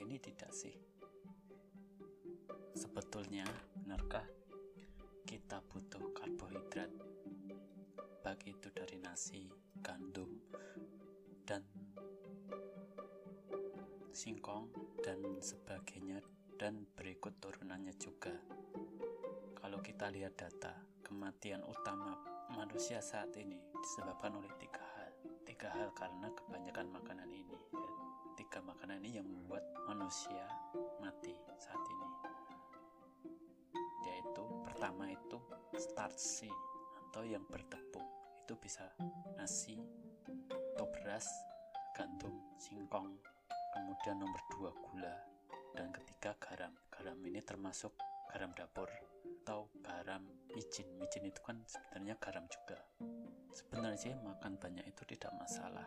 ini tidak sih? Sebetulnya, benarkah kita butuh karbohidrat? Baik itu dari nasi, gandum, dan singkong, dan sebagainya, dan berikut turunannya juga. Kalau kita lihat data, kematian utama manusia saat ini disebabkan oleh tiga hal. Tiga hal karena kebanyakan makanan ini. Tiga makanan ini yang membuat manusia mati saat ini. Yaitu pertama itu starchy atau yang bertepung. Itu bisa nasi atau beras, gandum, singkong, kemudian nomor dua gula, dan ketiga garam. Garam ini termasuk garam dapur atau garam micin. Micin itu kan sebenarnya garam juga. Sebenarnya makan banyak itu tidak masalah.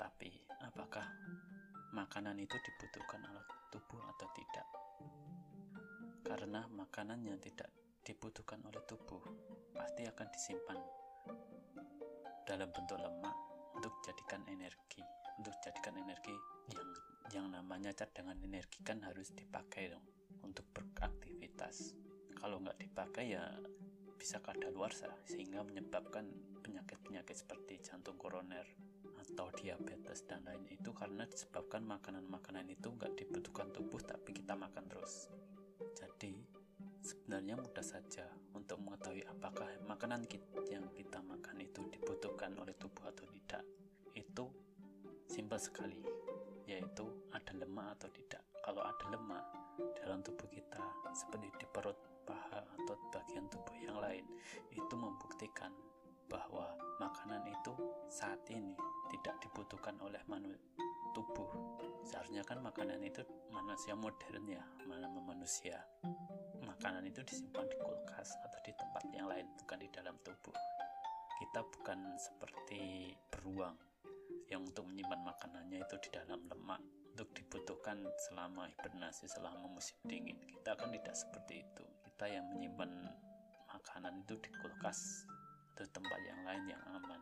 Tapi apakah makanan itu dibutuhkan oleh tubuh atau tidak? Karena makanan yang tidak dibutuhkan oleh tubuh pasti akan disimpan dalam bentuk lemak untuk jadikan energi. Untuk jadikan energi yang yang namanya cadangan energi kan harus dipakai dong untuk beraktivitas kalau nggak dipakai ya bisa kadaluarsa sehingga menyebabkan penyakit-penyakit seperti jantung koroner atau diabetes dan lain itu karena disebabkan makanan-makanan itu nggak dibutuhkan tubuh tapi kita makan terus. Jadi sebenarnya mudah saja untuk mengetahui apakah makanan yang kita makan itu dibutuhkan oleh tubuh atau tidak. Itu simpel sekali yaitu ada lemak atau tidak. Kalau ada lemak dalam tubuh kita seperti di perut paha atau bagian tubuh yang lain itu membuktikan bahwa makanan itu saat ini tidak dibutuhkan oleh manusia tubuh. Seharusnya kan makanan itu manusia modern ya mana manusia. Makanan itu disimpan di kulkas atau di tempat yang lain bukan di dalam tubuh. Kita bukan seperti beruang yang untuk menyimpan makanannya itu di dalam lemak untuk dibutuhkan selama hibernasi selama musim dingin. Kita kan tidak seperti itu. Kita yang menyimpan makanan itu di kulkas atau tempat yang lain yang aman.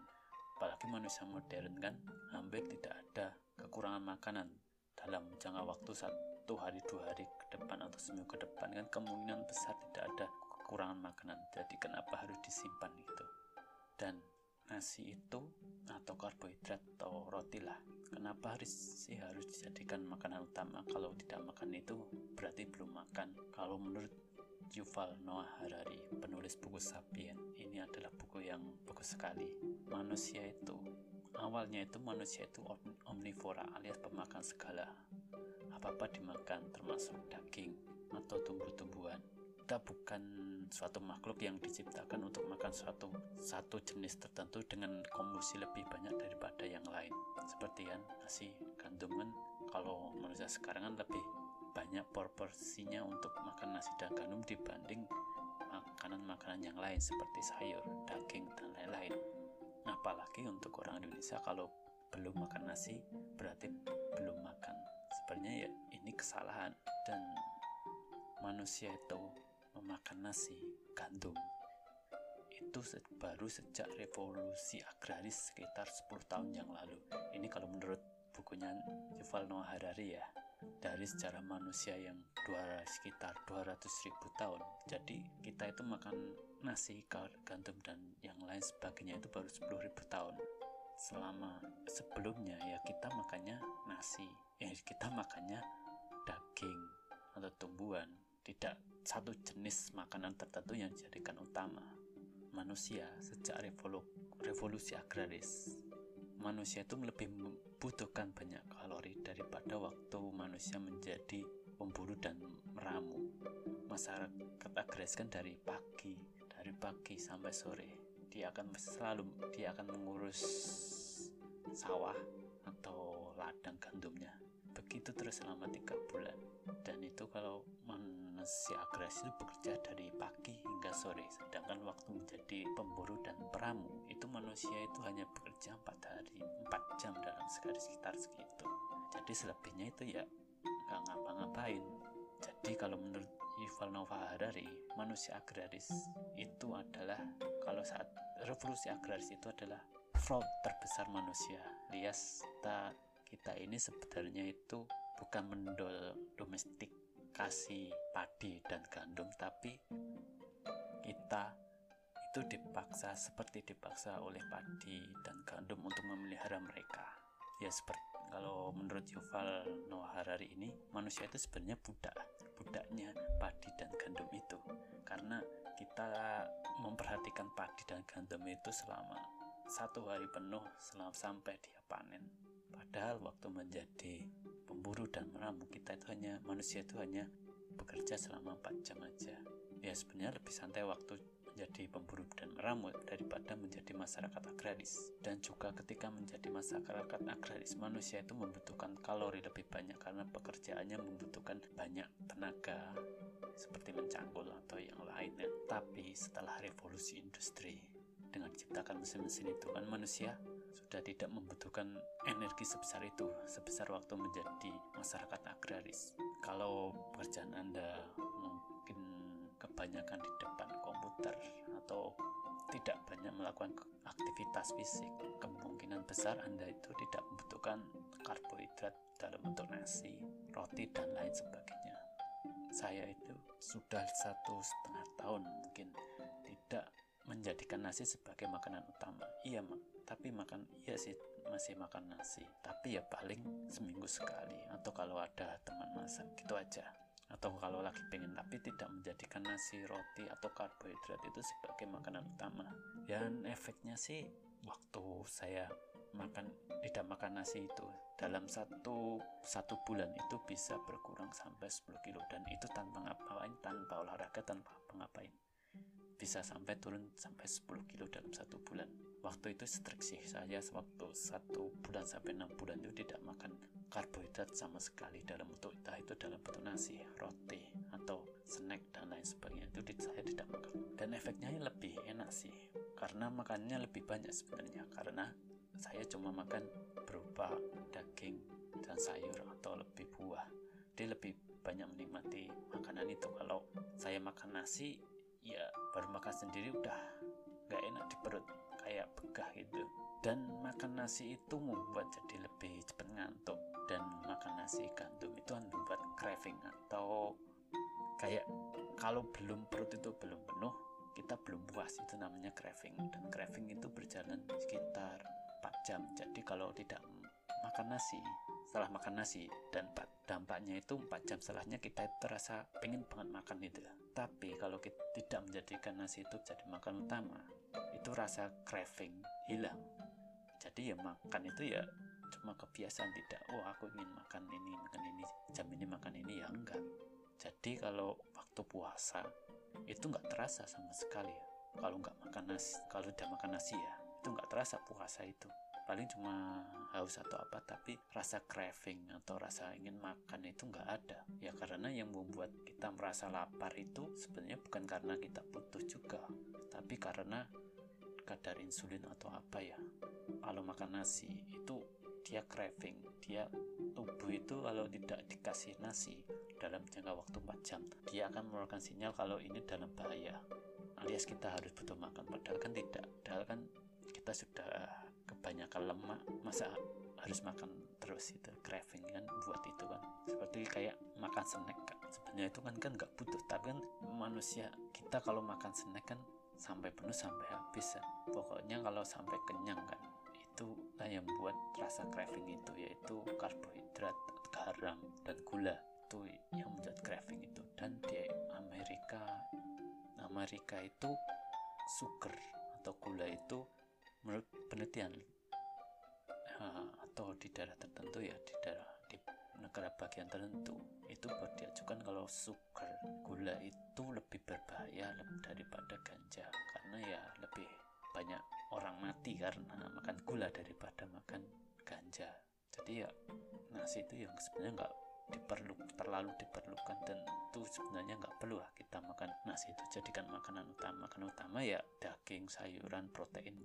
Apalagi manusia modern kan? Hampir tidak ada kekurangan makanan dalam jangka waktu satu hari dua hari ke depan atau seminggu ke depan kan? Kemungkinan besar tidak ada kekurangan makanan. Jadi kenapa harus disimpan itu dan nasi itu atau karbohidrat atau roti lah. Kenapa harus sih harus dijadikan makanan utama? Kalau tidak makan itu berarti belum makan. Kalau menurut Yuval Noah Harari penulis buku Sapien ini adalah buku yang bagus sekali. Manusia itu awalnya itu manusia itu omnivora alias pemakan segala. Apa-apa dimakan termasuk daging atau tumbuh-tumbuhan. Kita bukan suatu makhluk yang diciptakan untuk makan suatu satu jenis tertentu dengan komposisi lebih banyak daripada yang lain. Seperti kan nasi gandum kalau manusia sekarang kan lebih banyak proporsinya untuk makan nasi dan gandum dibanding makanan-makanan yang lain seperti sayur, daging, dan lain-lain. Apalagi untuk orang Indonesia kalau belum makan nasi berarti belum makan. Sebenarnya ya ini kesalahan dan manusia itu memakan nasi, gandum. Itu baru sejak revolusi agraris sekitar 10 tahun yang lalu. Ini kalau menurut bukunya Yuval Noah Harari ya. Dari sejarah manusia yang dua, sekitar 200 ribu tahun. Jadi kita itu makan nasi, gandum, dan yang lain sebagainya itu baru 10 ribu tahun. Selama sebelumnya ya kita makannya nasi. Ya kita makannya daging atau tumbuhan tidak satu jenis makanan tertentu yang dijadikan utama. Manusia sejak revolu revolusi agraris, manusia itu lebih membutuhkan banyak kalori daripada waktu manusia menjadi pemburu dan meramu. Masyarakat agraris kan dari pagi, dari pagi sampai sore. Dia akan selalu dia akan mengurus sawah atau ladang gandumnya begitu terus selama tiga bulan dan itu kalau manusia agresif itu bekerja dari pagi hingga sore sedangkan waktu menjadi pemburu dan peramu itu manusia itu hanya bekerja empat hari empat jam dalam sekali sekitar segitu jadi selebihnya itu ya nggak ngapa-ngapain. Jadi kalau menurut Yuval Noah Harari manusia agraris itu adalah kalau saat revolusi agraris itu adalah fraud terbesar manusia. Lias tak kita ini sebenarnya itu bukan mendomestikasi padi dan gandum tapi kita itu dipaksa seperti dipaksa oleh padi dan gandum untuk memelihara mereka ya seperti kalau menurut Yuval Noah Harari ini manusia itu sebenarnya budak budaknya padi dan gandum itu. Karena kita memperhatikan padi dan gandum itu selama satu hari penuh selama sampai dia panen. Padahal waktu menjadi pemburu dan meramu kita itu hanya manusia itu hanya bekerja selama 4 jam aja. Ya sebenarnya lebih santai waktu menjadi pemburu dan meramut daripada menjadi masyarakat agraris. Dan juga ketika menjadi masyarakat agraris, manusia itu membutuhkan kalori lebih banyak karena pekerjaannya membutuhkan banyak tenaga seperti mencangkul atau yang lainnya. Tapi setelah revolusi industri, dengan ciptakan mesin-mesin itu kan manusia sudah tidak membutuhkan energi sebesar itu sebesar waktu menjadi masyarakat agraris kalau pekerjaan anda mungkin kebanyakan di depan komputer atau tidak banyak melakukan aktivitas fisik, kemungkinan besar Anda itu tidak membutuhkan karbohidrat dalam bentuk nasi, roti, dan lain sebagainya. Saya itu sudah satu setengah tahun mungkin tidak menjadikan nasi sebagai makanan utama. Iya, tapi makan iya sih masih makan nasi. Tapi ya paling seminggu sekali atau kalau ada teman masak gitu aja atau kalau lagi pengen tapi tidak menjadikan nasi roti atau karbohidrat itu sebagai makanan utama. Dan efeknya sih waktu saya makan tidak makan nasi itu dalam satu satu bulan itu bisa berkurang sampai 10 kilo. Dan itu tanpa ngapain tanpa olahraga tanpa ngapain bisa sampai turun sampai 10 kilo dalam satu bulan waktu itu strik sih. Saya waktu satu bulan sampai enam bulan itu tidak makan karbohidrat sama sekali dalam bentuk entah itu dalam bentuk nasi roti atau snack dan lain sebagainya. Itu saya tidak makan. Dan efeknya lebih enak sih karena makannya lebih banyak sebenarnya. Karena saya cuma makan berupa daging dan sayur atau lebih buah. Dia lebih banyak menikmati makanan itu. Kalau saya makan nasi ya baru makan sendiri udah gak enak di perut kayak begah gitu. Dan makan nasi itu membuat jadi lebih cepat ngantuk. Dan makan nasi gandum itu membuat craving atau kayak kalau belum perut itu belum penuh kita belum puas. Itu namanya craving. Dan craving itu berjalan sekitar 4 jam. Jadi kalau tidak makan nasi setelah makan nasi dan dampaknya itu 4 jam setelahnya kita terasa pengen banget makan itu tapi kalau kita tidak menjadikan nasi itu jadi makan utama itu rasa craving hilang. Jadi ya makan itu ya cuma kebiasaan tidak oh aku ingin makan ini makan ini jam ini makan ini. Ya enggak. Jadi kalau waktu puasa itu enggak terasa sama sekali ya. Kalau enggak makan nasi kalau udah makan nasi ya itu enggak terasa puasa itu paling cuma haus atau apa tapi rasa craving atau rasa ingin makan itu nggak ada. Ya karena yang membuat kita merasa lapar itu sebenarnya bukan karena kita butuh juga tapi karena kadar insulin atau apa ya. Kalau makan nasi itu dia craving dia tubuh itu kalau tidak dikasih nasi dalam jangka waktu 4 jam dia akan mengeluarkan sinyal kalau ini dalam bahaya alias kita harus butuh makan. Padahal kan tidak padahal kan kita sudah kebanyakan lemak masa harus makan terus itu craving kan buat itu kan. Seperti kayak makan snack kan. Sebenarnya itu kan kan nggak butuh tapi kan manusia kita kalau makan snack kan sampai penuh sampai habis kan. pokoknya kalau sampai kenyang kan itu lah yang buat rasa craving itu yaitu karbohidrat garam dan gula. Itu yang membuat craving itu. Dan di Amerika Amerika itu sugar atau gula itu menurut penelitian atau di daerah tertentu ya di daerah di negara bagian tertentu. Itu baru diajukan kalau sugar gula itu lebih berbahaya daripada ganja. Karena ya lebih banyak orang mati karena makan gula daripada makan ganja. Jadi ya nasi itu yang sebenarnya nggak diperlu terlalu diperlukan. Dan itu sebenarnya nggak perlu lah kita makan nasi itu. Jadikan makanan utama makanan utama ya daging sayuran protein